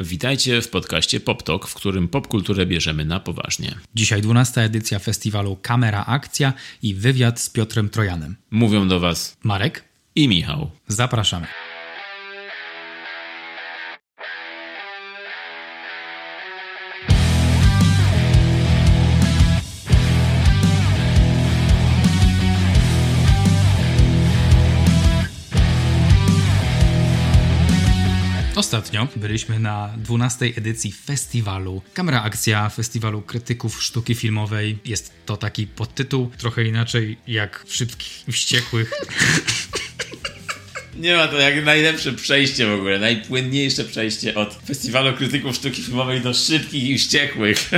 Witajcie w podcaście PopTok, w którym popkulturę bierzemy na poważnie. Dzisiaj 12 edycja festiwalu Kamera Akcja i wywiad z Piotrem Trojanem. Mówią do Was Marek i Michał. Zapraszamy. Ostatnio byliśmy na 12 edycji festiwalu Kamera Akcja, festiwalu krytyków sztuki filmowej. Jest to taki podtytuł, trochę inaczej jak Wszystkich Wściekłych. Nie ma to jak najlepsze przejście w ogóle, najpłynniejsze przejście od festiwalu krytyków sztuki filmowej do szybkich i wściekłych.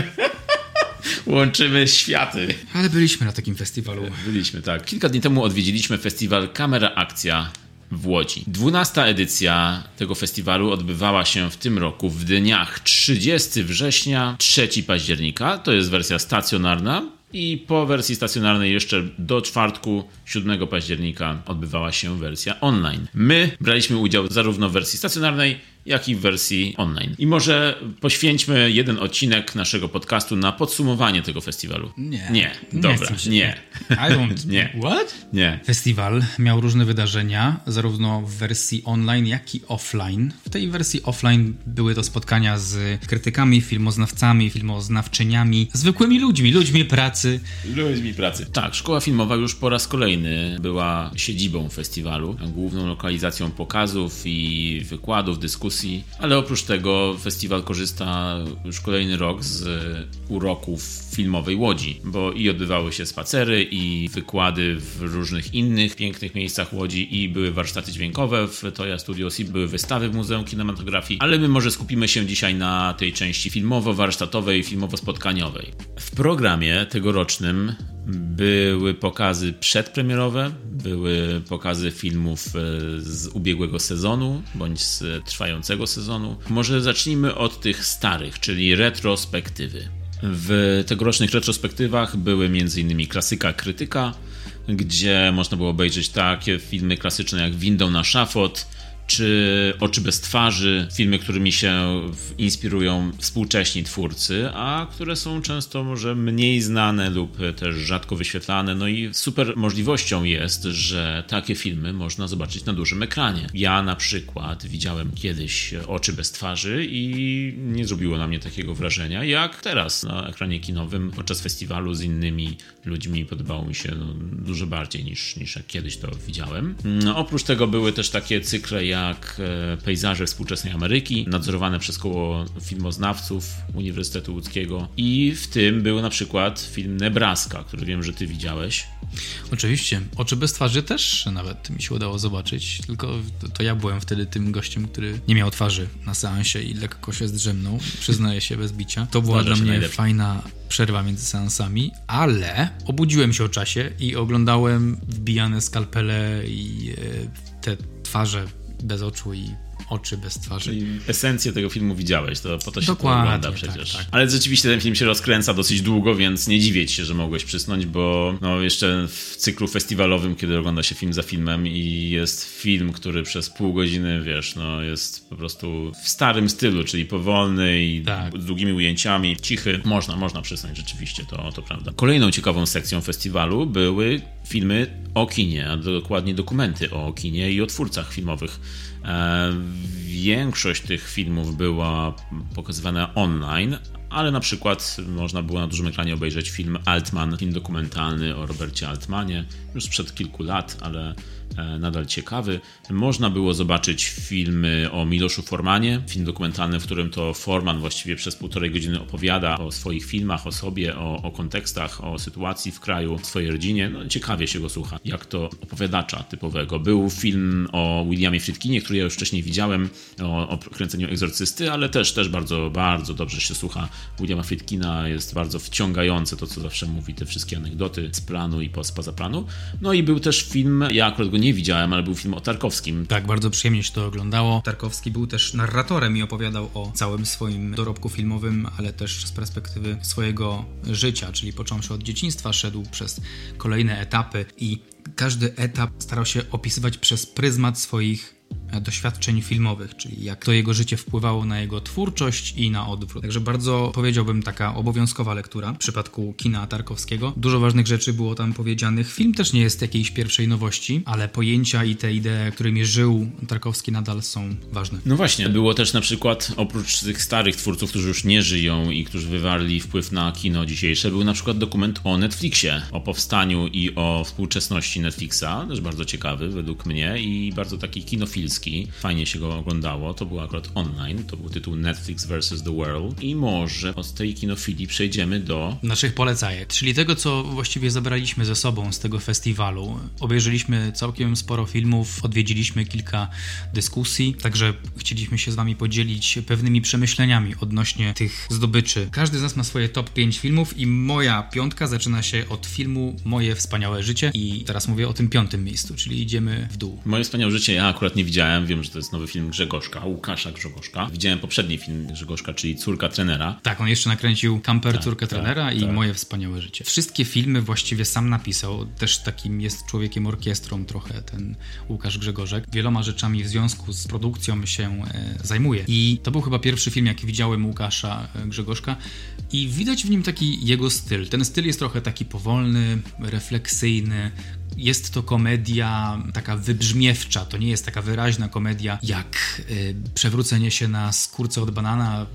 Łączymy światy. Ale byliśmy na takim festiwalu. Byliśmy, tak. Kilka dni temu odwiedziliśmy festiwal Kamera Akcja w Łodzi. 12 edycja tego festiwalu odbywała się w tym roku w dniach 30 września, 3 października. To jest wersja stacjonarna. I po wersji stacjonarnej jeszcze do czwartku 7 października odbywała się wersja online. My braliśmy udział zarówno w wersji stacjonarnej, jak i w wersji online. I może poświęćmy jeden odcinek naszego podcastu na podsumowanie tego festiwalu. Nie. Nie, dobra, nie. nie. I don't. Nie. What? Nie. Festiwal miał różne wydarzenia, zarówno w wersji online, jak i offline. W tej wersji offline były to spotkania z krytykami, filmoznawcami, filmoznawczyniami, zwykłymi ludźmi, ludźmi pracy. Ludźmi pracy. Tak, szkoła filmowa już po raz kolejny była siedzibą festiwalu, główną lokalizacją pokazów i wykładów, dyskusji, ale oprócz tego festiwal korzysta już kolejny rok z uroków filmowej Łodzi, bo i odbywały się spacery i wykłady w różnych innych pięknych miejscach Łodzi i były warsztaty dźwiękowe w Toya Studios i były wystawy w Muzeum Kinematografii, ale my może skupimy się dzisiaj na tej części filmowo-warsztatowej, filmowo-spotkaniowej. W programie tegorocznym były pokazy przedpremierowe, były pokazy filmów e, z ubiegłego sezonu bądź z sezonu. Może zacznijmy od tych starych, czyli retrospektywy. W tegorocznych retrospektywach były m.in. klasyka krytyka, gdzie można było obejrzeć takie filmy klasyczne jak Windą na szafot, czy Oczy bez twarzy, filmy, którymi się inspirują współcześni twórcy, a które są często może mniej znane lub też rzadko wyświetlane. No i super możliwością jest, że takie filmy można zobaczyć na dużym ekranie. Ja na przykład widziałem kiedyś Oczy bez twarzy i nie zrobiło na mnie takiego wrażenia jak teraz na ekranie kinowym podczas festiwalu z innymi ludźmi. Podobało mi się no, dużo bardziej niż, niż jak kiedyś to widziałem. No, oprócz tego były też takie cykle jak e, pejzaże współczesnej Ameryki, nadzorowane przez koło filmoznawców Uniwersytetu Łódzkiego. I w tym był na przykład film Nebraska, który wiem, że ty widziałeś. Oczywiście. Oczy bez twarzy też nawet mi się udało zobaczyć, tylko to ja byłem wtedy tym gościem, który nie miał twarzy na seansie i lekko się zdrzemnął, przyznaję się bez bicia. To była Zdarza dla mnie najlepiej. fajna przerwa między seansami, ale obudziłem się o czasie i oglądałem wbijane skalpele i e, te twarze bez oczu i oczy bez twarzy. Czyli esencję tego filmu widziałeś, to po to się Dokładnie, to ogląda przecież. Tak, tak. Ale rzeczywiście ten film się rozkręca dosyć długo, więc nie dziwię się, że mogłeś przysnąć, bo no, jeszcze w cyklu festiwalowym, kiedy ogląda się film za filmem i jest film, który przez pół godziny, wiesz, no jest po prostu w starym stylu, czyli powolny i tak. z długimi ujęciami, cichy, można, można przysnąć rzeczywiście, to, to prawda. Kolejną ciekawą sekcją festiwalu były filmy o kinie, a dokładnie dokumenty o kinie i o twórcach filmowych. E, większość tych filmów była pokazywana online, ale na przykład można było na dużym ekranie obejrzeć film Altman, film dokumentalny o Robercie Altmanie, już sprzed kilku lat, ale nadal ciekawy. Można było zobaczyć filmy o Miloszu Formanie, film dokumentalny, w którym to Forman właściwie przez półtorej godziny opowiada o swoich filmach, o sobie, o, o kontekstach, o sytuacji w kraju, swojej rodzinie. No, ciekawie się go słucha, jak to opowiadacza typowego. Był film o Williamie Friedkinie, który ja już wcześniej widziałem, o, o kręceniu egzorcysty, ale też, też bardzo, bardzo dobrze się słucha Williama Friedkina. Jest bardzo wciągające to, co zawsze mówi, te wszystkie anegdoty z planu i spoza planu. No i był też film, ja akurat go nie widziałem, ale był film o Tarkowskim. Tak, bardzo przyjemnie się to oglądało. Tarkowski był też narratorem i opowiadał o całym swoim dorobku filmowym, ale też z perspektywy swojego życia, czyli począwszy od dzieciństwa, szedł przez kolejne etapy i każdy etap starał się opisywać przez pryzmat swoich doświadczeń filmowych, czyli jak to jego życie wpływało na jego twórczość i na odwrót. Także bardzo powiedziałbym taka obowiązkowa lektura w przypadku kina Tarkowskiego. Dużo ważnych rzeczy było tam powiedzianych. Film też nie jest jakiejś pierwszej nowości, ale pojęcia i te idee, którymi żył Tarkowski nadal są ważne. No właśnie, było też na przykład oprócz tych starych twórców, którzy już nie żyją i którzy wywarli wpływ na kino dzisiejsze, był na przykład dokument o Netflixie, o powstaniu i o współczesności Netflixa, też bardzo ciekawy według mnie i bardzo taki kinofilski. Fajnie się go oglądało. To był akurat online, to był tytuł Netflix vs. The World i może od tej kinofilii przejdziemy do naszych polecajek, czyli tego, co właściwie zabraliśmy ze sobą z tego festiwalu. Obejrzeliśmy całkiem sporo filmów, odwiedziliśmy kilka dyskusji, także chcieliśmy się z wami podzielić pewnymi przemyśleniami odnośnie tych zdobyczy. Każdy z nas ma swoje top 5 filmów i moja piątka zaczyna się od filmu Moje wspaniałe życie i teraz mówię o tym piątym miejscu, czyli idziemy w dół. Moje wspaniałe życie ja akurat nie widziałem, wiem, że to jest nowy film Grzegorzka, Łukasza Grzegorzka. Widziałem poprzedni film Grzegorzka, czyli Córka trenera. Tak, on jeszcze nakręcił Camper, tak, Córkę tak, trenera i tak. Moje wspaniałe życie. Wszystkie filmy właściwie sam napisał, też takim jest człowiekiem orkiestrą trochę ten Łukasz Grzegorzek. Wieloma rzeczami w związku z produkcją się e, zajmuje i to był chyba pierwszy film, jaki widziałem Łukasza e, Grzegorzka i widać w nim taki jego styl. Ten styl jest trochę taki powolny, refleksyjny, jest to komedia taka wybrzmiewcza, to nie jest taka wyraźna komedia jak y, przewrócenie się na skórce od banana.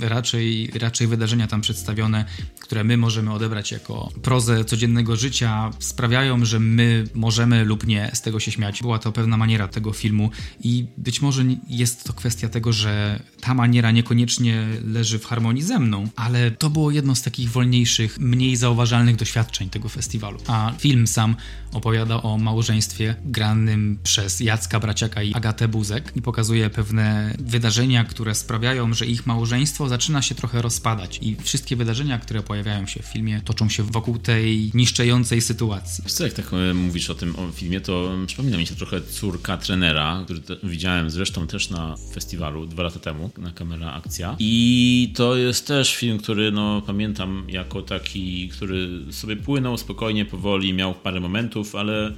Raczej, raczej wydarzenia tam przedstawione, które my możemy odebrać jako prozę codziennego życia, sprawiają, że my możemy lub nie z tego się śmiać. Była to pewna maniera tego filmu i być może jest to kwestia tego, że ta maniera niekoniecznie leży w harmonii ze mną, ale to było jedno z takich wolniejszych, mniej zauważalnych doświadczeń tego festiwalu. A film sam opowiada o małżeństwie granym przez Jacka Braciaka i Agatę Buzek i pokazuje pewne wydarzenia, które sprawiają, że ich małżeństwo zaczyna się trochę rozpadać i wszystkie wydarzenia, które pojawiają się w filmie, toczą się wokół tej niszczącej sytuacji. Co jak tak e, mówisz o tym o filmie, to przypomina mi się trochę córka trenera, który widziałem zresztą też na festiwalu dwa lata temu, na kamera akcja i to jest też film, który no pamiętam jako taki, który sobie płynął spokojnie, powoli, miał parę momentów, ale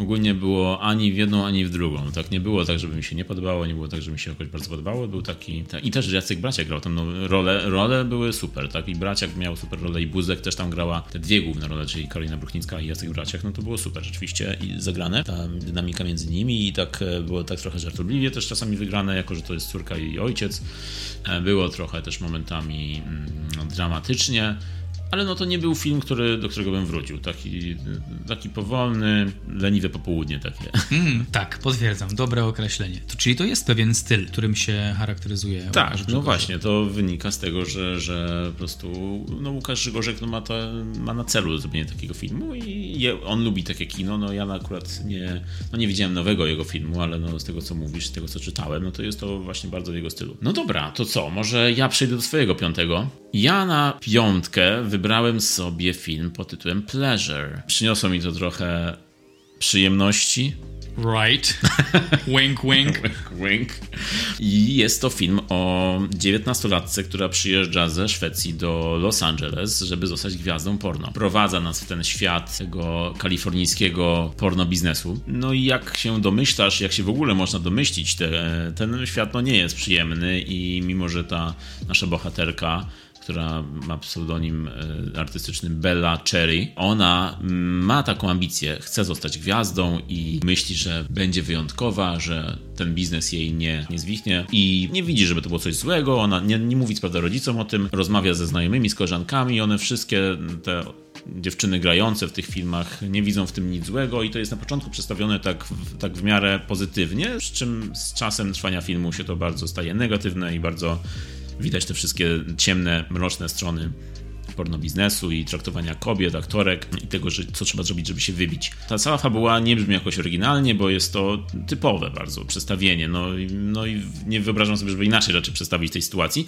ogólnie było ani w jedną, ani w drugą. Tak nie było tak, żeby mi się nie podobało, nie było tak, żeby mi się jakoś bardzo podobało. Był taki. Tak, I też Jacek Braciak grał tam. No, role, role były super, tak? I Braciak miał super rolę, i Buzek też tam grała te dwie główne role, czyli Karolina Bruchnicka i Jacek Braciak. No to było super rzeczywiście i zagrane. Ta dynamika między nimi i tak e, było tak trochę żartobliwie też czasami wygrane, jako że to jest córka i ojciec. E, było trochę też momentami mm, dramatycznie ale no to nie był film, który, do którego bym wrócił. Taki, taki powolny, leniwe popołudnie takie. Mm, tak, potwierdzam. Dobre określenie. To, czyli to jest pewien styl, którym się charakteryzuje Tak, Łukasz no właśnie, to wynika z tego, że, że po prostu no Łukasz Grzegorzek no ma, to, ma na celu zrobienie takiego filmu i je, on lubi takie kino. No ja akurat nie, no nie widziałem nowego jego filmu, ale no z tego co mówisz, z tego co czytałem, no to jest to właśnie bardzo w jego stylu. No dobra, to co? Może ja przejdę do swojego piątego. Ja na piątkę wybrałem sobie film pod tytułem Pleasure. Przyniosło mi to trochę przyjemności. Right. wink, wink. wink, wink. I jest to film o 19-latce, która przyjeżdża ze Szwecji do Los Angeles, żeby zostać gwiazdą porno. Prowadza nas w ten świat tego kalifornijskiego porno biznesu. No i jak się domyślasz, jak się w ogóle można domyślić, te, ten świat no nie jest przyjemny i mimo, że ta nasza bohaterka która ma pseudonim e, artystyczny Bella Cherry. Ona ma taką ambicję, chce zostać gwiazdą i myśli, że będzie wyjątkowa, że ten biznes jej nie, nie zwichnie i nie widzi, żeby to było coś złego. Ona nie, nie mówi prawda rodzicom o tym, rozmawia ze znajomymi, z koleżankami, one wszystkie te dziewczyny grające w tych filmach nie widzą w tym nic złego i to jest na początku przedstawione tak, tak w miarę pozytywnie, z czym z czasem trwania filmu się to bardzo staje negatywne i bardzo widać te wszystkie ciemne, mroczne strony porno biznesu i traktowania kobiet, aktorek i tego, że, co trzeba zrobić, żeby się wybić. Ta cała fabuła nie brzmi jakoś oryginalnie, bo jest to typowe bardzo przedstawienie. No, no i nie wyobrażam sobie, żeby inaczej raczej przedstawić tej sytuacji,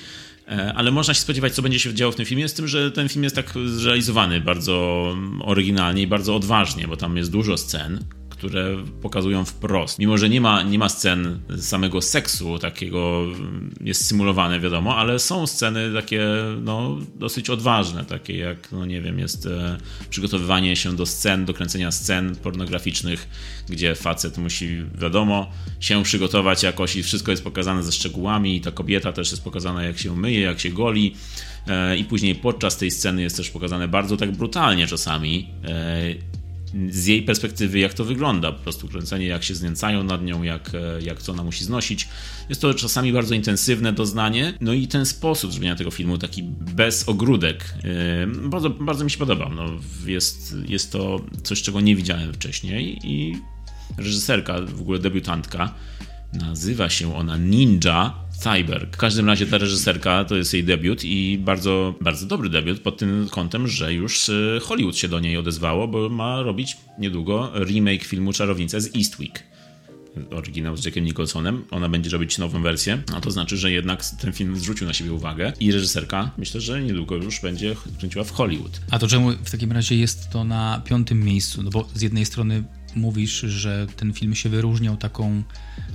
e, ale można się spodziewać, co będzie się działo w tym filmie, z tym, że ten film jest tak zrealizowany bardzo oryginalnie i bardzo odważnie, bo tam jest dużo scen, które pokazują wprost. Mimo, że nie ma, nie ma scen samego seksu, takiego jest symulowane, wiadomo, ale są sceny takie no, dosyć odważne, takie jak, no nie wiem, jest e, przygotowywanie się do scen, do kręcenia scen pornograficznych, gdzie facet musi, wiadomo, się przygotować jakoś i wszystko jest pokazane ze szczegółami i ta kobieta też jest pokazana jak się myje, jak się goli e, i później podczas tej sceny jest też pokazane bardzo tak brutalnie czasami e, z jej perspektywy, jak to wygląda. Po prostu kręcenie, jak się znęcają nad nią, jak, e, jak co ona musi znosić. Jest to czasami bardzo intensywne doznanie. No i ten sposób zrobienia tego filmu, taki bez ogródek, yy, bardzo, bardzo mi się podoba. No, jest, jest to coś, czego nie widziałem wcześniej i reżyserka, w ogóle debiutantka, nazywa się ona Ninja Cyber. W każdym razie ta reżyserka to jest jej debiut i bardzo, bardzo dobry debiut pod tym kątem, że już y, Hollywood się do niej odezwało, bo ma robić niedługo remake filmu Czarownica z Eastwick. Oryginał z Jackiem Nicholsonem. Ona będzie robić nową wersję, a to znaczy, że jednak ten film zwrócił na siebie uwagę i reżyserka myślę, że niedługo już będzie kręciła w Hollywood. A to czemu w takim razie jest to na piątym miejscu? No bo z jednej strony mówisz, że ten film się wyróżniał taką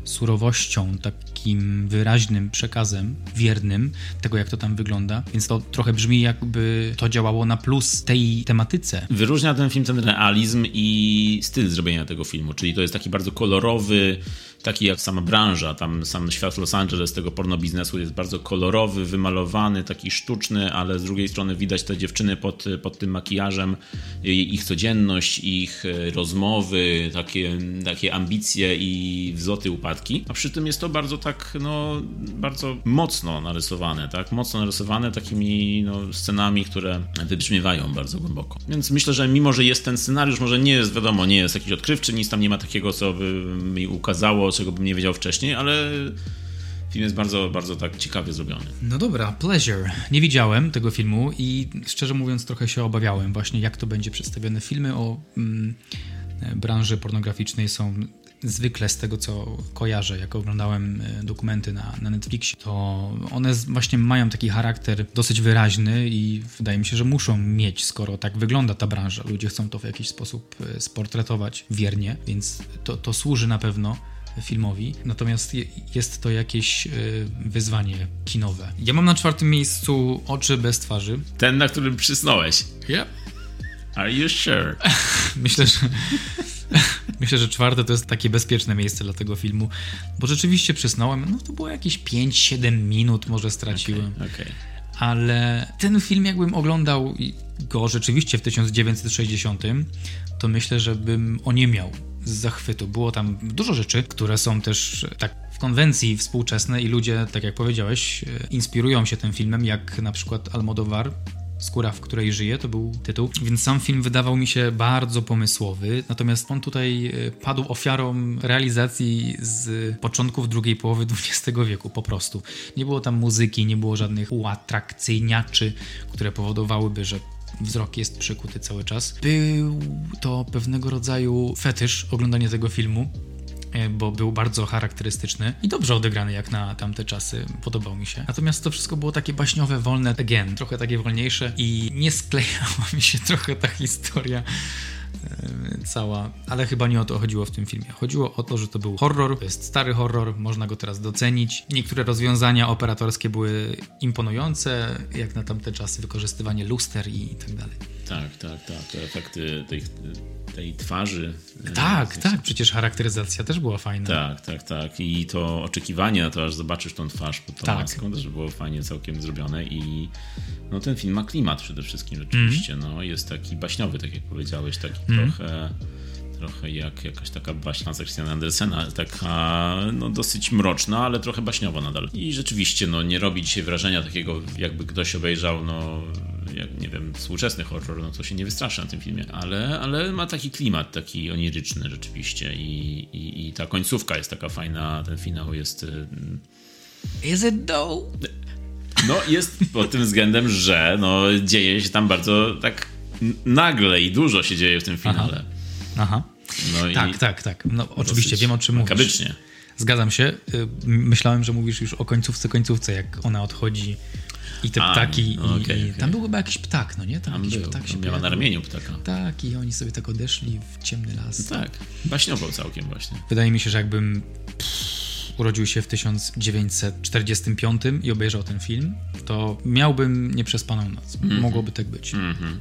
surowością, takim wyraźnym przekazem, wiernym tego, jak to tam wygląda, więc to trochę brzmi, jakby to działało na plus tej tematyce. Wyróżnia ten film ten realizm i styl zrobienia tego filmu, czyli to jest taki bardzo kolorowy, taki jak sama branża, tam sam świat Los Angeles tego porno biznesu jest bardzo kolorowy, wymalowany, taki sztuczny, ale z drugiej strony widać te dziewczyny pod, pod tym makijażem, ich codzienność, ich e, rozmowy, takie, takie ambicje i wzloty, upadki. A przy tym jest to bardzo tak, no, bardzo mocno narysowane, tak? Mocno narysowane takimi no, scenami, które wybrzmiewają bardzo głęboko. Więc myślę, że mimo, że jest ten scenariusz, może nie jest, wiadomo, nie jest jakiś odkrywczy, nic tam nie ma takiego, co by mi ukazało czego bym nie wiedział wcześniej, ale film jest bardzo, bardzo tak ciekawie zrobiony. No dobra, Pleasure. Nie widziałem tego filmu i szczerze mówiąc trochę się obawiałem właśnie, jak to będzie przedstawione. Filmy o mm, branży pornograficznej są zwykle z tego, co kojarzę, jak oglądałem e, dokumenty na, na Netflixie, to one właśnie mają taki charakter dosyć wyraźny i wydaje mi się, że muszą mieć, skoro tak wygląda ta branża. Ludzie chcą to w jakiś sposób e, sportretować wiernie, więc to, to służy na pewno filmowi, natomiast jest to jakieś y, wyzwanie kinowe. Ja mam na czwartym miejscu Oczy bez twarzy. Ten, na którym przysnąłeś. Yep. Are you sure? Myślę, że... Myślę, że czwarte to jest takie bezpieczne miejsce dla tego filmu, bo rzeczywiście przysnąłem, no to było jakieś 5-7 minut może straciłem. Okay, okay. Ale ten film jakbym oglądał go rzeczywiście w 1960, to myślę, że bym o nie miał z zachwytu. Było tam dużo rzeczy, które są też tak w konwencji współczesne i ludzie, tak jak powiedziałeś, e, inspirują się tym filmem, jak na przykład Almodovar Skóra, w której żyje, to był tytuł. Więc sam film wydawał mi się bardzo pomysłowy, natomiast on tutaj e, padł ofiarą realizacji z początków drugiej połowy XX wieku, po prostu. Nie było tam muzyki, nie było żadnych uatrakcyjniaczy, które powodowałyby, że wzrok jest przykuty cały czas. Był to pewnego rodzaju fetysz oglądanie tego filmu e, bo był bardzo charakterystyczny i dobrze odegrany jak na tamte czasy, podobał mi się. Natomiast to wszystko było takie baśniowe, wolne, again, trochę takie wolniejsze i nie sklejała mi się trochę ta historia cała, ale chyba nie o to chodziło w tym filmie. Chodziło o to, że to był horror, to jest stary horror, można go teraz docenić. Niektóre rozwiązania operatorskie były imponujące, jak na tamte czasy, wykorzystywanie luster i tak dalej. Tak, tak, tak. Te efekty tej, tej twarzy. E, tak, tak, przecież charakteryzacja też była fajna. Tak, tak, tak. I to oczekiwanie na to, aż zobaczysz tą twarz pod tą tak. maską, też było fajnie całkiem zrobione i no ten film ma klimat przede wszystkim rzeczywiście. Mm. No, jest taki baśniowy, tak jak powiedziałeś, taki mm. trochę trochę jak jakaś taka baśna z Christiana Andersena, taka no, dosyć mroczna, ale trochę baśniowa nadal. I rzeczywiście, no, nie robi dzisiaj wrażenia takiego, jakby ktoś obejrzał, no, jak, nie wiem, współczesny horror, no to się nie wystraszy na tym filmie, ale, ale ma taki klimat, taki oniryczny rzeczywiście i, i, i ta końcówka jest taka fajna, ten finał jest... Y, Is it though? No, jest pod tym względem, że no, dzieje się tam bardzo tak nagle i dużo się dzieje w tym finale. Aha. Aha. No tak, tak, tak. No, oczywiście wiem o czym mówisz. Zgadzam się. Y, myślałem, że mówisz już o końcówce, końcówce, jak ona odchodzi I te A, ptaki. No, okay, i, okay. Tam był chyba jakiś ptak, no nie? Tam, tam jakiś był, ptak się miała na ramieniu ptaka. Tak, i oni sobie tak odeszli w ciemny las. tak, baśniował całkiem właśnie. Wydaje mi się, że jakbym urodził się w 1945 i obejrzał ten film, to miałbym nieprzespaną noc. Mm -hmm. Mogłoby tak być. Mm -hmm.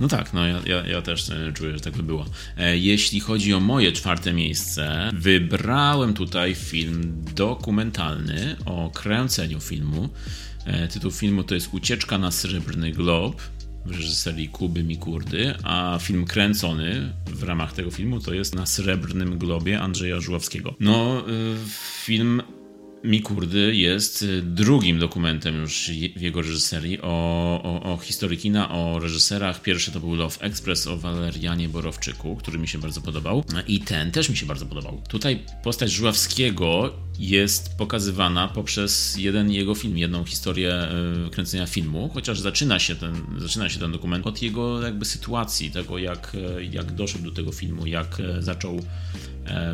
No tak, no ja, ja, ja, też e, czuję, że tak by było. E, jeśli chodzi o moje czwarte miejsce, wybrałem tutaj film dokumentalny o kręceniu filmu. E, tytuł filmu to jest Ucieczka na Srebrny Glob w reżyserii Kuby Mikurdy, a film kręcony w ramach tego filmu to jest na Srebrnym Globie Andrzeja Żuławskiego. No, film Mikurdy jest y, drugim dokumentem już w jego reżyserii o, o, o historii kina, o reżyserach. Pierwszy to był Love Express o Walerianie Borowczyku, który mi się bardzo podobał. I ten też mi się bardzo podobał. Tutaj postać Żuławskiego jest pokazywana poprzez jeden jego film, jedną historię y, kręcenia filmu, chociaż zaczyna się ten, zaczyna się ten dokument od jego jakby sytuacji, tego jak, y, jak doszedł do tego filmu, jak zaczął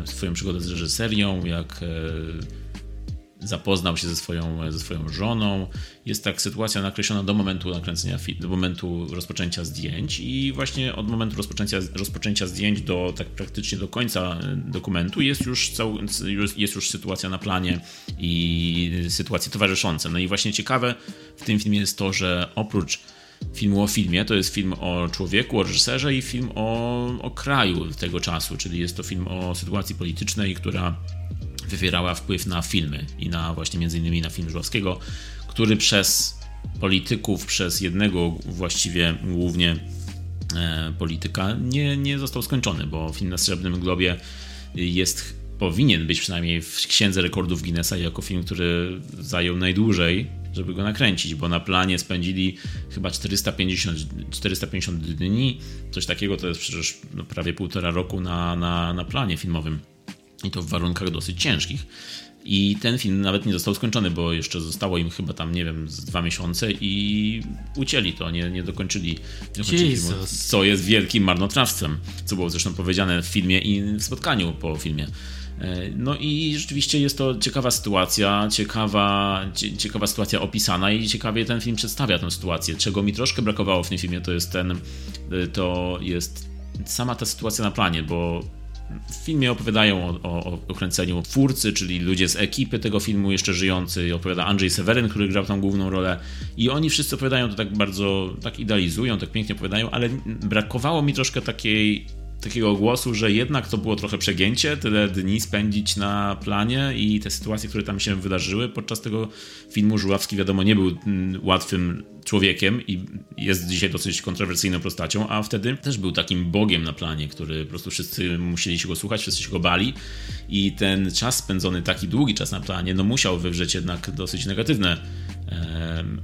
swoją przygodę z reżyserią, jak zapoznał się ze swoją, ze swoją żoną. Jest tak sytuacja nakreślona do momentu nakręcenia, do momentu rozpoczęcia zdjęć i właśnie od momentu rozpoczęcia, rozpoczęcia zdjęć do tak praktycznie do końca dokumentu jest już, cał, jest już sytuacja na planie i sytuacje towarzyszące. No i właśnie ciekawe w tym filmie jest to, że oprócz filmu o filmie. To jest film o człowieku, o reżyserze i film o, o kraju tego czasu, czyli jest to film o sytuacji politycznej, która wywierała wpływ na filmy i na właśnie między innymi na film Żuławskiego, który przez polityków, przez jednego właściwie głównie e, polityka nie, nie został skończony, bo film na Srebrnym Globie jest powinien być przynajmniej w księdze rekordów Guinnessa jako film, który zajął najdłużej, żeby go nakręcić, bo na planie spędzili chyba 450, 450 dni, coś takiego to jest przecież no, prawie półtora roku na, na, na planie filmowym i to w warunkach dosyć ciężkich. I ten film nawet nie został skończony, bo jeszcze zostało im chyba tam, nie wiem, z dwa miesiące i ucięli to, nie, nie dokończyli, dokończyli filmu, co jest wielkim marnotrawstwem, co było zresztą powiedziane w filmie i w spotkaniu po filmie. E, no i rzeczywiście jest to ciekawa sytuacja, ciekawa, ciekawa sytuacja opisana i ciekawie ten film przedstawia tę sytuację. Czego mi troszkę brakowało w tym filmie, to jest ten, e, to jest sama ta sytuacja na planie, bo w filmie opowiadają o, o, o kręceniu twórcy, czyli ludzie z ekipy tego filmu jeszcze żyjący, opowiada Andrzej Seweryn, który grał tam główną rolę. I oni wszyscy opowiadają to tak bardzo, tak idealizują, tak pięknie opowiadają, ale brakowało mi troszkę takiej takiego głosu, że jednak to było trochę przegięcie, tyle dni spędzić na planie i te sytuacje, które tam się wydarzyły podczas tego filmu. Żuławski wiadomo nie był mm, łatwym człowiekiem i jest dzisiaj dosyć kontrowersyjną postacią, a wtedy też był takim bogiem na planie, który po prostu wszyscy musieli się go słuchać, wszyscy się go bali i ten czas spędzony, taki długi czas na planie, no musiał wywrzeć jednak dosyć negatywne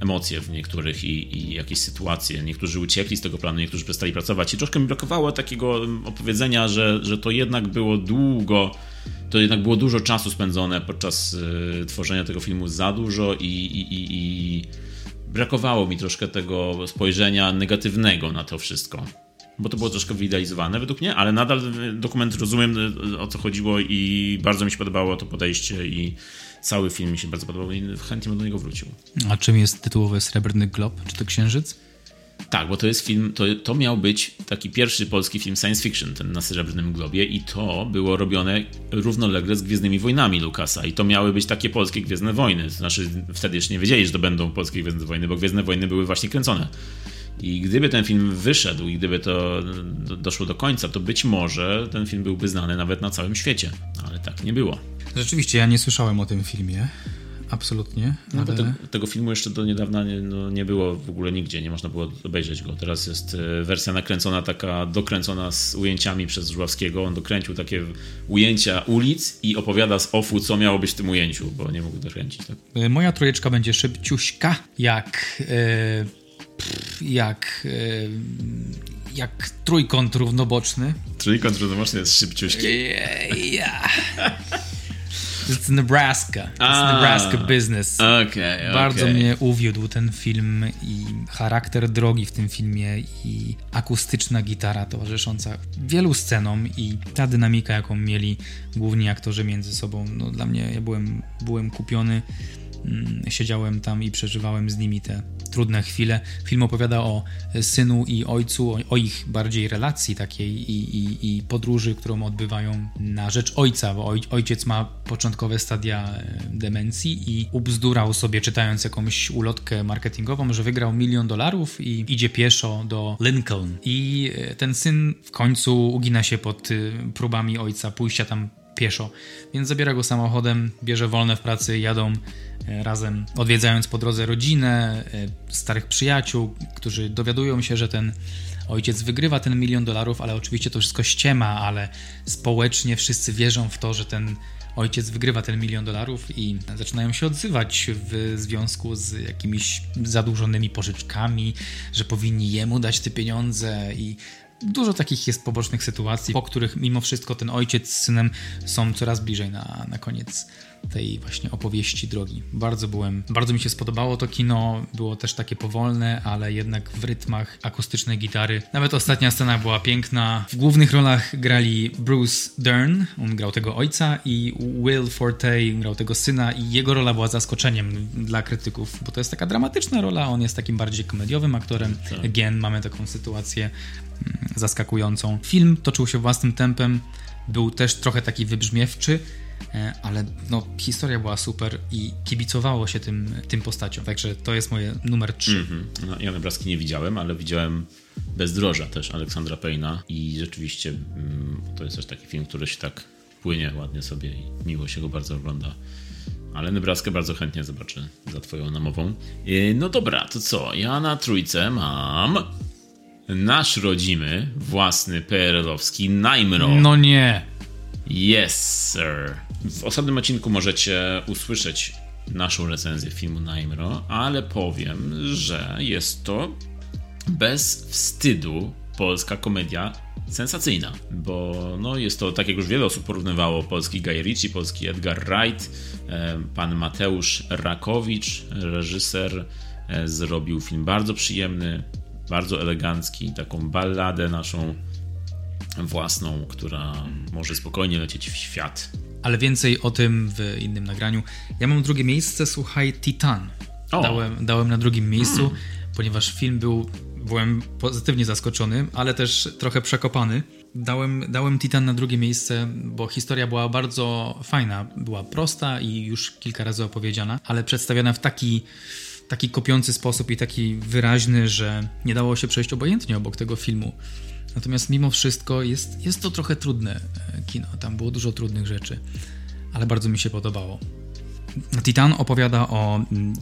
emocje w niektórych i, i, jakieś sytuacje. Niektórzy uciekli z tego planu, niektórzy przestali pracować i troszkę mi brakowało takiego opowiedzenia, że, że to jednak było długo, to jednak było dużo czasu spędzone podczas y, tworzenia tego filmu, za dużo i, i, i brakowało mi troszkę tego spojrzenia negatywnego na to wszystko. Bo to było troszkę wyidealizowane według mnie, ale nadal dokument rozumiem o co chodziło i bardzo mi się podobało to podejście i cały film mi się bardzo podobał i chętnie bym do niego wrócił. A czym jest tytułowy Srebrny Glob? Czy to Księżyc? Tak, bo to jest film, to, to miał być taki pierwszy polski film science fiction, ten na Srebrnym Globie i to było robione równolegle z Gwiezdnymi Wojnami Lukasa i to miały być takie polskie Gwiezdne Wojny. Znaczy wtedy jeszcze nie wiedzieli, że to będą polskie Gwiezdne Wojny, bo Gwiezdne Wojny były właśnie kręcone. I gdyby ten film wyszedł i gdyby to doszło do końca, to być może ten film byłby znany nawet na całym świecie. Ale tak nie było. Rzeczywiście, ja nie słyszałem o tym filmie. Absolutnie. No ale... te, tego filmu jeszcze do niedawna nie, no, nie było w ogóle nigdzie, nie można było obejrzeć go. Teraz jest e, wersja nakręcona, taka dokręcona z ujęciami przez Żuławskiego. On dokręcił takie ujęcia ulic i opowiada z ofu, co miało być w tym ujęciu, bo nie mógł dokręcić. Tak? E, moja trojeczka będzie szybciuśka, jak... Yy jak, jak trójkąt równoboczny. Trójkąt równoboczny jest szybciuśki. Yeah. It's Nebraska. It's A, Nebraska business. Okay, Bardzo okay. mnie uwiódł ten film i charakter drogi w tym filmie i akustyczna gitara towarzysząca wielu scenom i ta dynamika, jaką mieli główni aktorzy między sobą. No, dla mnie ja byłem, byłem kupiony siedziałem tam i przeżywałem z nimi te trudne chwile. Film opowiada o synu i ojcu, o, ich bardziej relacji takiej i, i, i, podróży, którą odbywają na rzecz ojca, bo oj, ojciec ma początkowe stadia e, demencji i ubzdurał sobie, czytając jakąś ulotkę marketingową, że wygrał milion dolarów i idzie pieszo do Lincoln. I e, ten syn w końcu ugina się pod e, próbami ojca pójścia tam pieszo. Więc zabiera go samochodem, bierze wolne w pracy, jadą e, razem, odwiedzając po drodze rodzinę, e, starych przyjaciół, którzy dowiadują się, że ten ojciec wygrywa ten milion dolarów, ale oczywiście to wszystko ściema, ale społecznie wszyscy wierzą w to, że ten ojciec wygrywa ten milion dolarów i zaczynają się odzywać w związku z jakimiś zadłużonymi pożyczkami, że powinni jemu dać te pieniądze i dużo takich jest pobocznych sytuacji, po których mimo wszystko ten ojciec z synem są coraz bliżej na, na koniec tej właśnie opowieści drogi. Bardzo byłem, bardzo mi się spodobało to kino, było też takie powolne, ale jednak w rytmach akustycznej gitary. Nawet ostatnia scena była piękna. W głównych rolach grali Bruce Dern, on grał tego ojca i Will Forte grał tego syna i jego rola była zaskoczeniem dla krytyków, bo to jest taka dramatyczna rola, on jest takim bardziej komediowym aktorem. Tak. Again, mamy taką sytuację mm, zaskakującą. Film toczył się własnym tempem, był też trochę taki wybrzmiewczy, ale no, historia była super i kibicowało się tym, tym postaciom. Także to jest moje numer 3. Mm -hmm. no, ja Nebraski nie widziałem, ale widziałem Bezdroża też Aleksandra Payna i rzeczywiście mm, to jest też taki film, który się tak płynie ładnie sobie i miło się go bardzo ogląda. Ale Nebraskę bardzo chętnie zobaczę za twoją namową. E, no dobra, to co? Ja na trójce mam nasz rodzimy, własny PRL-owski Najmro. No nie. Yes, sir. W osobnym odcinku możecie usłyszeć naszą recenzję filmu Naimro, ale powiem, że jest to bez wstydu polska komedia sensacyjna, bo no, jest to, tak jak już wiele osób porównywało, polski Guy Ritchie, polski Edgar Wright, pan Mateusz Rakowicz, reżyser, e, zrobił film bardzo przyjemny, bardzo elegancki, taką balladę naszą własną, która może spokojnie lecieć w świat. Ale więcej o tym w innym nagraniu. Ja mam drugie miejsce, słuchaj, Titan. Dałem, dałem na drugim miejscu, mm. ponieważ film był, byłem pozytywnie zaskoczony, ale też trochę przekopany. Dałem, dałem Titan na drugie miejsce, bo historia była bardzo fajna. Była prosta i już kilka razy opowiedziana, ale przedstawiona w taki taki kopiący sposób i taki wyraźny, że nie dało się przejść obojętnie obok tego filmu. Natomiast mimo wszystko jest, jest to trochę trudne e, kino. Tam było dużo trudnych rzeczy, ale bardzo mi się podobało. Titan opowiada o, mm,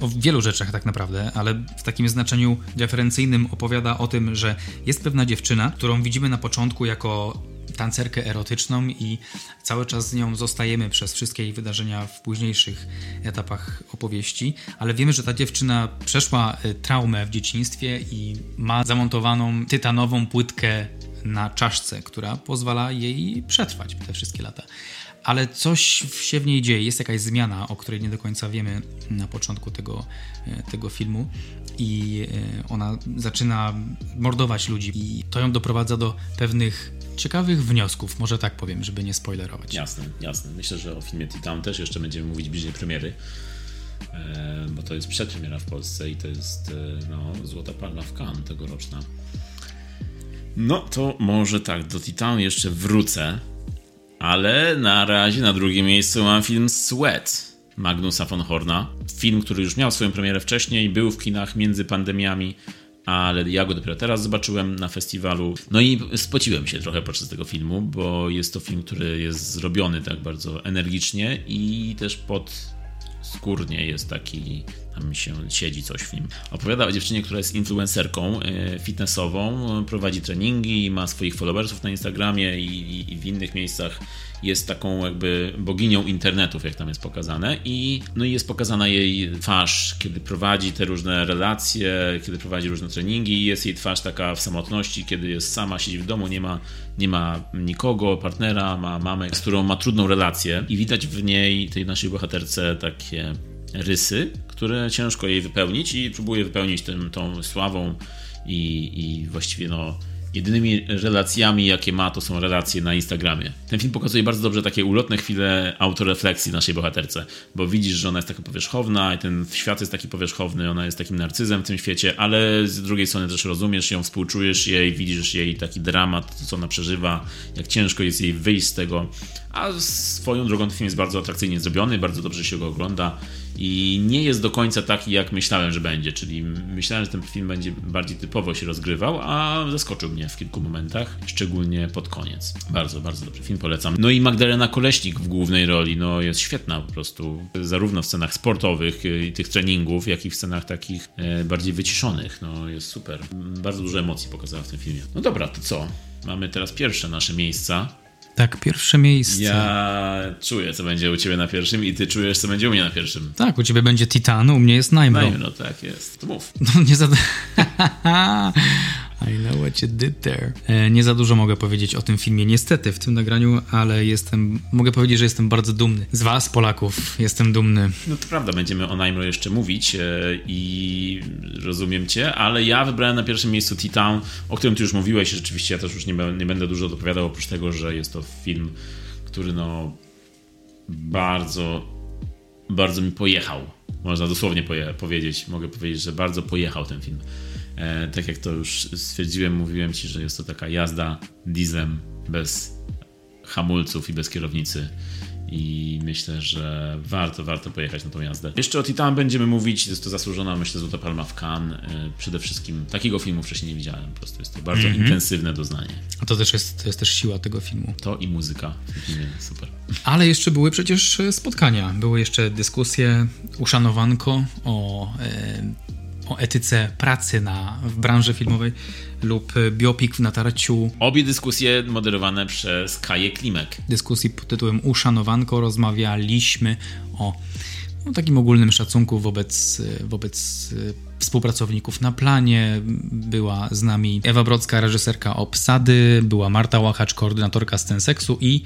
o wielu rzeczach tak naprawdę, ale w takim znaczeniu referencyjnym opowiada o tym, że jest pewna dziewczyna, którą widzimy na początku jako tancerkę erotyczną i cały czas z nią zostajemy przez wszystkie jej wydarzenia w późniejszych etapach opowieści, ale wiemy, że ta dziewczyna przeszła y, traumę w dzieciństwie i ma zamontowaną tytanową płytkę na czaszce, która pozwala jej przetrwać te wszystkie lata ale coś się w niej dzieje, jest jakaś zmiana, o której nie do końca wiemy na początku tego, y, tego filmu i y, ona zaczyna mordować ludzi i to ją doprowadza do pewnych ciekawych wniosków, może tak powiem, żeby nie spoilerować. Jasne, jasne. Myślę, że o filmie Titan też jeszcze będziemy mówić bliżej premiery, e, bo to jest przedpremiera w Polsce i to jest e, no, Złota Palma w Cannes tegoroczna. No to może tak, do Titan jeszcze wrócę, ale na razie na drugim miejscu mam film Sweat Magnusa von Horna. Film, który już miał swoją premierę wcześniej, był w kinach między pandemiami, ale ja go dopiero teraz zobaczyłem na festiwalu. No i spociłem się trochę podczas tego filmu, bo jest to film, który jest zrobiony tak bardzo energicznie i też pod skórnie jest taki, tam się siedzi coś w nim. Opowiada o dziewczynie, która jest influencerką e, fitnessową, prowadzi treningi, ma swoich followersów na Instagramie i, i w innych miejscach jest taką jakby boginią internetów, jak tam jest pokazane. I no i jest pokazana jej twarz, kiedy prowadzi te różne relacje, kiedy prowadzi różne treningi. Jest jej twarz taka w samotności, kiedy jest sama, siedzi w domu, nie ma, nie ma nikogo, partnera, ma mamę, z którą ma trudną relację. I widać w niej, tej naszej bohaterce takie rysy, które ciężko jej wypełnić i próbuje wypełnić tym, tą sławą i, i właściwie no jedynymi relacjami, jakie ma, to są relacje na Instagramie. Ten film pokazuje bardzo dobrze takie ulotne chwile autorefleksji naszej bohaterce, bo widzisz, że ona jest taka powierzchowna i ten świat jest taki powierzchowny, ona jest takim narcyzem w tym świecie, ale z drugiej strony też rozumiesz ją, współczujesz jej, widzisz jej taki dramat, co ona przeżywa, jak ciężko jest jej wyjść z tego, a swoją drogą ten film jest bardzo atrakcyjnie zrobiony, bardzo dobrze się go ogląda i nie jest do końca taki, jak myślałem, że będzie. Czyli myślałem, że ten film będzie bardziej typowo się rozgrywał, a zaskoczył mnie w kilku momentach, szczególnie pod koniec. Bardzo, bardzo dobry film, polecam. No i Magdalena Koleśnik w głównej roli, no jest świetna po prostu, zarówno w scenach sportowych i tych treningów, jak i w scenach takich e, bardziej wyciszonych. No jest super. Bardzo dużo emocji pokazała w tym filmie. No dobra, to co? Mamy teraz pierwsze nasze miejsca. Tak, pierwsze miejsce. Ja czuję, co będzie u ciebie na pierwszym i ty czujesz, co będzie u mnie na pierwszym. Tak, u ciebie będzie Titan, u mnie jest Najmro. No tak jest. To mów. No nie za... I know what you did there. E, nie za dużo mogę powiedzieć o tym filmie, niestety, w tym nagraniu, ale jestem, mogę powiedzieć, że jestem bardzo dumny. Z was, Polaków, jestem dumny. No to prawda, będziemy o Najmro jeszcze mówić e, i rozumiem cię, ale ja wybrałem na pierwszym miejscu T-Town, o którym ty już mówiłeś, rzeczywiście ja też już nie, nie będę dużo dopowiadał, oprócz tego, że jest to film, który no bardzo, bardzo mi pojechał. Można dosłownie poje- powiedzieć, mogę powiedzieć, że bardzo pojechał ten film. E, tak jak to już stwierdziłem, mówiłem ci, że jest to taka jazda dieslem bez hamulców i bez kierownicy. I myślę, że warto, warto pojechać na tą jazdę. Jeszcze o Titan będziemy mówić, jest to zasłużona, myślę, Złota Palma w Cannes. E, przede wszystkim takiego filmu wcześniej nie widziałem, po prostu jest to bardzo mm -hmm. intensywne doznanie. A to też jest, to jest też siła tego filmu. To i muzyka w filmie, super. Ale jeszcze były przecież spotkania, były jeszcze dyskusje, uszanowanko o e, o etyce pracy na, w branży filmowej lub biopik w natarciu. Obie dyskusje moderowane przez Kaję Klimek. Dyskusji pod tytułem Uszanowanko rozmawialiśmy o no, takim ogólnym szacunku wobec, wobec współpracowników na planie. Była z nami Ewa Brodzka, reżyserka Obsady, była Marta Łachacz, koordynatorka scen seksu i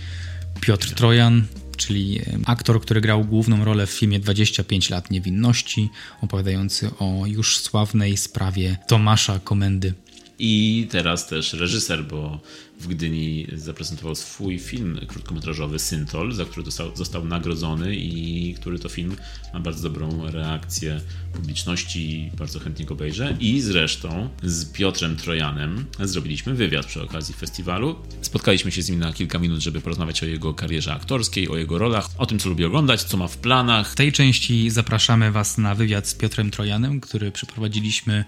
Piotr Trojan, czyli aktor, który grał główną rolę w filmie 25 lat niewinności, opowiadający o już sławnej sprawie Tomasza Komendy. I teraz też reżyser, bo w Gdyni zaprezentował swój film krótkometrażowy Syntol, za który dostał, został nagrodzony i który to film ma bardzo dobrą reakcję publiczności, bardzo chętnie go obejrzę. I zresztą z Piotrem Trojanem zrobiliśmy wywiad przy okazji festiwalu. Spotkaliśmy się z nim na kilka minut, żeby porozmawiać o jego karierze aktorskiej, o jego rolach, o tym, co lubi oglądać, co ma w planach. W tej części zapraszamy Was na wywiad z Piotrem Trojanem, który przeprowadziliśmy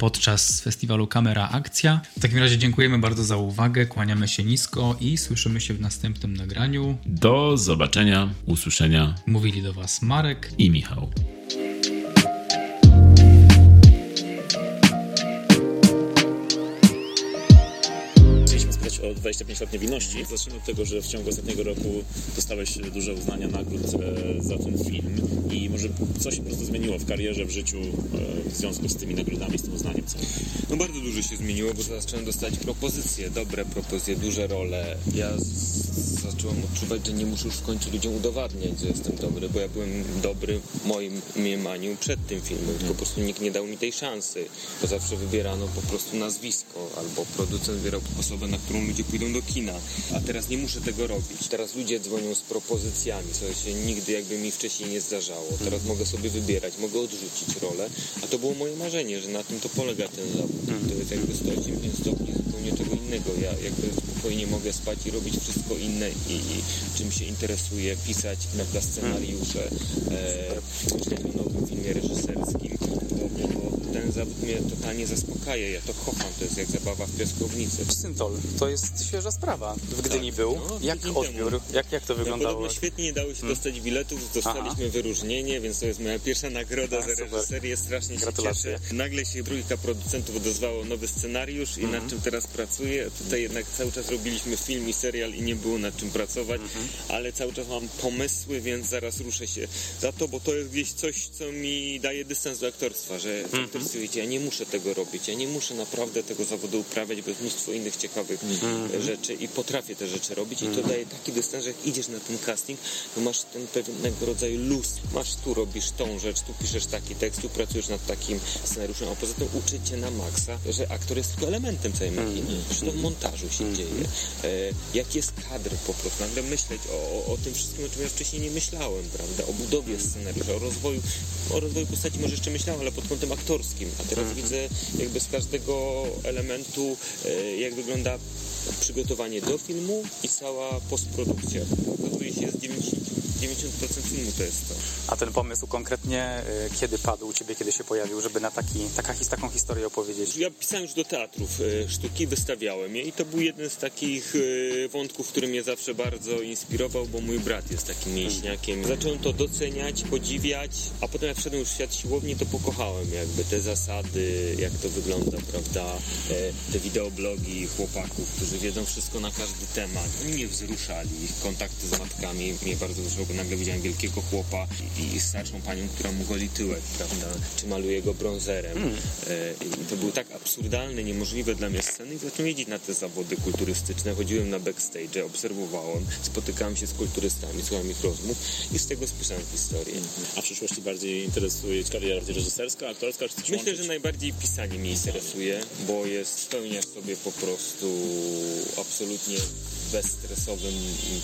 podczas festiwalu Kamera Akcja. W takim razie dziękujemy bardzo za uwagę, kłaniamy się nisko i słyszymy się w następnym nagraniu. Do zobaczenia, usłyszenia. Mówili do Was Marek i Michał. O 25 lat niewinności. Zacznijmy od tego, że w ciągu ostatniego roku dostałeś duże uznania nagród e, za ten film i może coś się po prostu zmieniło w karierze, w życiu e, w związku z tymi nagrodami, z tym uznaniem. No bardzo dużo się zmieniło, bo zacząłem dostać propozycje, dobre propozycje, duże role. Ja zacząłem odczuwać, że nie muszę już w końcu ludziom udowadniać, że jestem dobry, bo ja byłem dobry w moim mniemaniu przed tym filmem. Po prostu nikt nie dał mi tej szansy, bo zawsze wybierano po prostu nazwisko, albo producent wybierał osobę, na którą ludzie pójdą do kina. A teraz nie muszę tego robić. Teraz ludzie dzwonią z propozycjami, co się nigdy jakby mi wcześniej nie zdarzało. Teraz mogę sobie wybierać, mogę odrzucić rolę, a to było moje marzenie, że na tym to polega ten zawód. To jest jakby 180 stopni zupełnie czego innego. Ja jakby spokojnie mogę spać i robić wszystko inne i, i czym się interesuję, pisać prawda, scenariusze, e, myśleć o nowym filmie reżyserskim, ten zawód mnie totalnie zaspokaja. Ja to kocham, to jest jak zabawa w piaskownicy. Syntol, to jest świeża sprawa. W Gdyni tak, był. No, jak odbiór? Jak, jak to wyglądało? No, świetnie nie dało się hmm. dostać biletów, dostaliśmy Aha. wyróżnienie, więc to jest moja pierwsza nagroda A, za reżyserię. Strasznie się Gratulacje. cieszę. Nagle się trójka producentów odezwało nowy scenariusz i nad czym teraz pracuję. Tutaj jednak cały czas robiliśmy film i serial i nie było nad czym pracować, mhm. ale cały czas mam pomysły, więc zaraz ruszę się za to, bo to jest gdzieś coś, co mi daje dystans do aktorstwa, że w aktorstwie robić, ja nie muszę tego robić, ja nie muszę naprawdę tego zawodu uprawiać, bo jest mnóstwo innych ciekawych mm. rzeczy i potrafię te rzeczy robić i to daje taki dystans, że jak idziesz na ten casting, to masz ten pewnego rodzaju luz. Masz tu robisz tą rzecz, tu piszesz taki tekst, tu pracujesz nad takim scenariuszem, a poza tym uczycie na maksa, że aktor jest tylko elementem całej machiny, mm. że to w montażu się dzieje. E, jaki jest kadr po prostu, nagle myśleć o, o, o tym wszystkim, o czym ja wcześniej nie myślałem, prawda, o budowie scenariusza, o rozwoju, o rozwoju postaci może jeszcze myślałem, ale pod kątem aktorskim, a teraz mm. widzę jakby z każdego elementu, e, jak wygląda przygotowanie do filmu i cała postprodukcja. Okazuje się, z 90 90% filmu to jest to. A ten pomysł konkretnie y, kiedy padł u Ciebie, kiedy się pojawił, żeby na taki, taka, taką historię opowiedzieć? Ja pisałem już do teatrów y, sztuki, wystawiałem je i to był jeden z takich y, wątków, który mnie zawsze bardzo inspirował, bo mój brat jest takim mięśniakiem. Zacząłem to doceniać, podziwiać, a potem jak wszedłem już w świat siłowni, to pokochałem jakby te zasady, jak to wygląda, prawda? E, te wideoblogi chłopaków, którzy wiedzą wszystko na każdy temat. Oni mnie wzruszali, ich kontakty z matkami mnie bardzo wzruszały bo nagle widziałem wielkiego chłopa i, starszą panią, która mu goli tyłek, prawda, czy maluje go brązerem. Mm. E, I to były tak absurdalne, niemożliwe dla mnie sceny i zacząłem jeździć na te zawody kulturystyczne, chodziłem na backstage, obserwowałem, spotykałem się z kulturystami, słuchałem ich rozmów i z tego spisałem historię. A w przyszłości bardziej interesuje kariera reżyserska, aktorska, czy Myślę, łączyć? że najbardziej pisanie mnie interesuje, bo jest spełniasz sobie po prostu absolutnie bezstresowym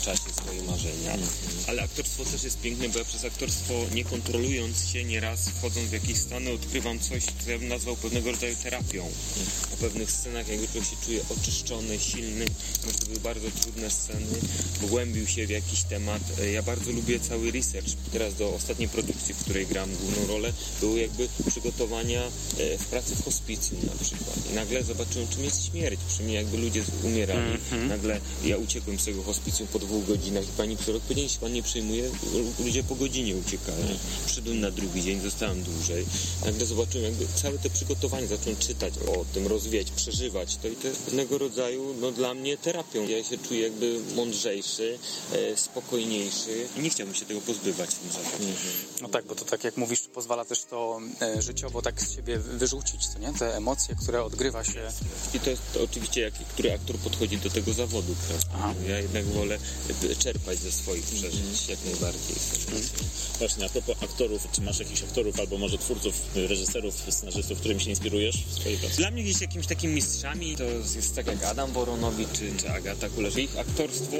czasie swoje marzenia. Mm. Ale aktorstwo też jest piękne, bo ja przez aktorstwo nie kontrolując się nieraz, wchodząc w jakieś stany, odkrywam coś, co ja bym nazwał pewnego rodzaju terapią. Mm. Po pewnych scenach jakby człowiek się czuje oczyszczony, silny, może to były bardzo trudne sceny, wgłębił się w jakiś temat. Ja bardzo lubię cały research. Teraz do ostatniej produkcji, w której gram główną rolę, były jakby przygotowania e, w pracy w hospicjum na przykład. I nagle zobaczyłem, czym jest śmierć. Przy mnie jakby ludzie umierali. Mm -hmm. Nagle ja uciekłem z tego hospicjum po dwóch godzinach i pani psycholog powiedziała, jeśli pan nie przejmuje, ludzie po godzinie uciekają. Przyszedłem na drugi dzień, zostałem dłużej. Nagle zobaczyłem jakby całe te przygotowanie, zacząłem czytać o tym, rozwijać, przeżywać. To i to jest pewnego rodzaju, no dla mnie terapią. Ja się czuję jakby mądrzejszy, e, spokojniejszy i nie chciałbym się tego pozbywać w tym zawodzie. No tak, bo to tak jak mówisz, pozwala też to e, życiowo tak z siebie wyrzucić, co nie? Te emocje, które odgrywa się. I to jest to oczywiście, jak, który aktor podchodzi do tego zawodu, prawda? Aha. Ja jednak wolę czerpać ze swoich przeżyć mm. jak najbardziej. Mm. Właśnie, a propos aktorów, czy masz jakichś aktorów albo może twórców, reżyserów, scenarzystów, którymi się inspirujesz w swojej pracy? Dla mnie gdzieś jakimiś takimi mistrzami to jest tak jak Adam Boronowicz czy, czy Agata Kulerz. Ich aktorstwo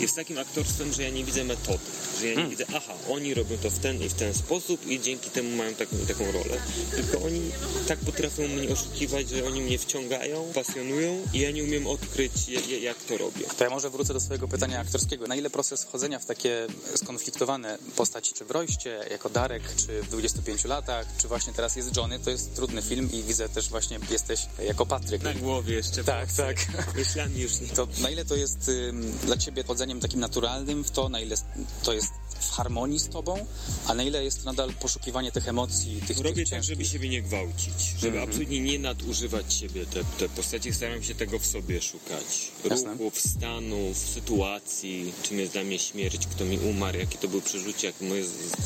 jest takim aktorstwem, że ja nie widzę metody, że ja nie hmm. widzę, aha, oni robią to w ten i w ten sposób i dzięki temu mają taką taką rolę. Tylko oni tak potrafią mnie oszukiwać, że oni mnie wciągają, pasjonują i ja nie umiem odkryć, jak to robię. To ja może wrócę do swojego pytania aktorskiego. Na ile proces wchodzenia w takie skonfliktowane postaci, czy w Rojście, jako Darek, czy w 25 latach, czy właśnie teraz jest Johnny, to jest trudny film i widzę też właśnie jesteś jako Patryk. Na głowie jeszcze. Tak, tak. Myślami już nie. To na ile to jest y, dla ciebie chodzeniem takim naturalnym w to, na ile to jest w harmonii z tobą, a na ile jest nadal poszukiwanie tych emocji, tych Robię tych tak, żeby siebie nie gwałcić, żeby mm -hmm. absolutnie nie nadużywać siebie. Te, te postacie staram się tego w sobie szukać. Ruchów, stanów, sytuacji, jest dla mnie śmierć, kto mi umarł, jakie to były przeżycia, jak moje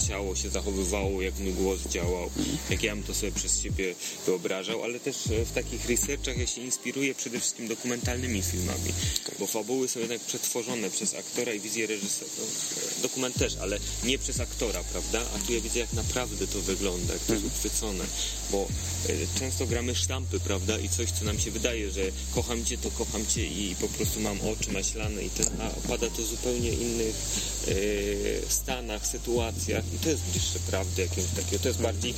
ciało się zachowywało, jak mój głos działał, jak ja bym to sobie przez siebie wyobrażał, ale też w takich researchach ja się inspiruję przede wszystkim dokumentalnymi filmami, okay. bo fabuły są jednak przetworzone przez aktora i wizję reżysera. No, dokument też, ale nie przez aktora, prawda? A tu ja widzę, jak naprawdę to wygląda, jak to jest mhm. uchwycone, bo y, często gramy sztampy, prawda? I coś, co nam się wydaje, że kocham cię, to kocham cię i po prostu mam oczy maślane i ten, a pada to w zupełnie innych y, stanach, sytuacjach i to jest bliższe prawdy jakiegoś takiego. To jest bardziej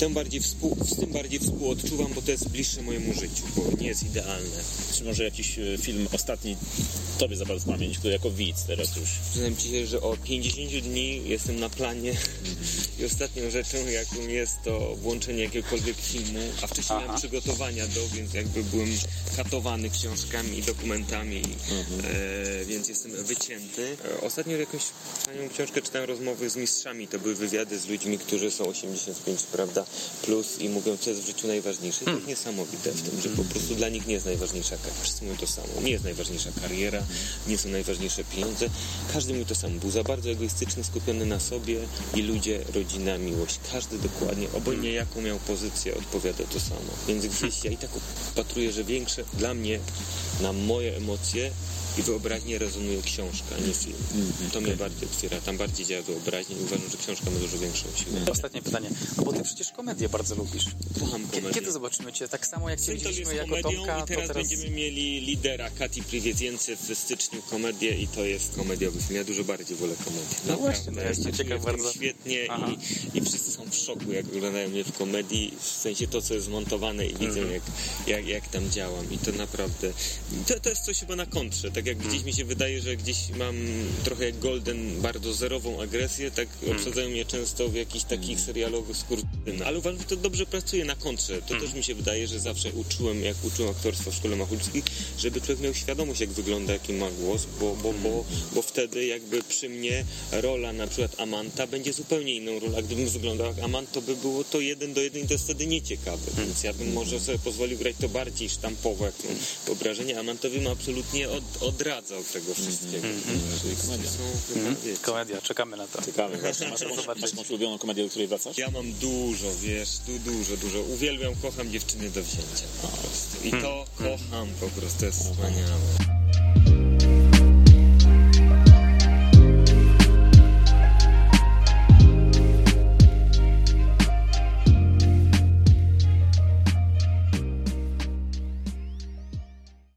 tym bardziej, współ, z tym bardziej współodczuwam, bo to jest bliższe mojemu życiu, bo nie jest idealne. Czy może jakiś e, film ostatni tobie zapadł w pamięć, który jako widz teraz już? Przyznam ci że o 50 dni jestem na planie i ostatnią rzeczą, jaką jest to włączenie jakiegokolwiek filmu, a wcześniej Aha. miałem przygotowania do, więc jakby byłem katowany książkami i dokumentami, mhm. e, więc jestem wycięty. E, ostatnio jakąś fajną książkę czytałem rozmowy z mistrzami, to były wywiady z ludźmi, którzy są 85, prawda, plus i mówią, co jest w życiu najważniejsze. To jest niesamowite w tym, że po prostu dla nich nie jest najważniejsza kariera. Wszyscy mówią to samo. Nie jest najważniejsza kariera, nie są najważniejsze pieniądze. Każdy mówi to samo. Był za bardzo egoistyczny, skupiony na sobie i ludzie, rodzina, miłość. Każdy dokładnie, obojętnie jaką miał pozycję, odpowiada to samo. Więc gdzieś ja i tak opatruję, że większe dla mnie, na moje emocje i wyobraźnie rezonuje książka, nie film. To mnie bardziej otwiera, tam bardziej działa wyobraźnia i uważam, że książka ma dużo większą siłę. Ostatnie pytanie, no bo ty przecież komedię bardzo lubisz. Kocham Kiedy, komedię. kiedy zobaczymy cię? Tak samo jak cię widzieliśmy jest jako Tomka, i teraz, teraz... będziemy mieli lidera Kati Priwiec w styczniu komedię i to jest komediowy film. Ja dużo bardziej wolę komedię. No Naprawdę. właśnie, no ja jestem się ciekaw bardzo. Świetnie i, i wszyscy są w szoku, jak oglądają mnie w komedii, w sensie to, co jest zmontowane i widzą, Mhm. jak, jak, jak tam działam i to naprawdę, to, to jest coś chyba na kontrze, tak jak Mhm. gdzieś mi się wydaje, że gdzieś mam trochę jak Golden, bardzo zerową agresję, tak Mhm. obsadzają mnie często w jakichś takich serialowych skurczynach. Ale uważam, że to dobrze pracuje na kontrze. To Mhm. też mi się wydaje, że zawsze uczyłem, jak uczyłem aktorstwa w szkole Machulskiej, żeby człowiek miał świadomość, jak wygląda, jaki ma głos, bo, bo, bo, bo wtedy jakby przy mnie rola na przykład Amanta będzie zupełnie inną rolą. A gdybym wyglądał jak Amant, to by było to jeden do jeden i to jest wtedy nieciekawe. Więc ja bym może sobie pozwolił grać to bardziej sztampowo, jak mam wyobrażenie. Amantowi ma absolutnie od, odradza od tego wszystkiego. Czyli komedia. Wiecie. Komedia, czekamy na to. Ciekawe, właśnie. Masz, Zobaczyć. masz jakąś ulubioną komedię, do której wracasz? Ja mam dużo, wiesz, du, dużo, dużo. Uwielbiam, kocham dziewczyny do wzięcia po prostu. I to kocham po prostu, to jest wspaniałe.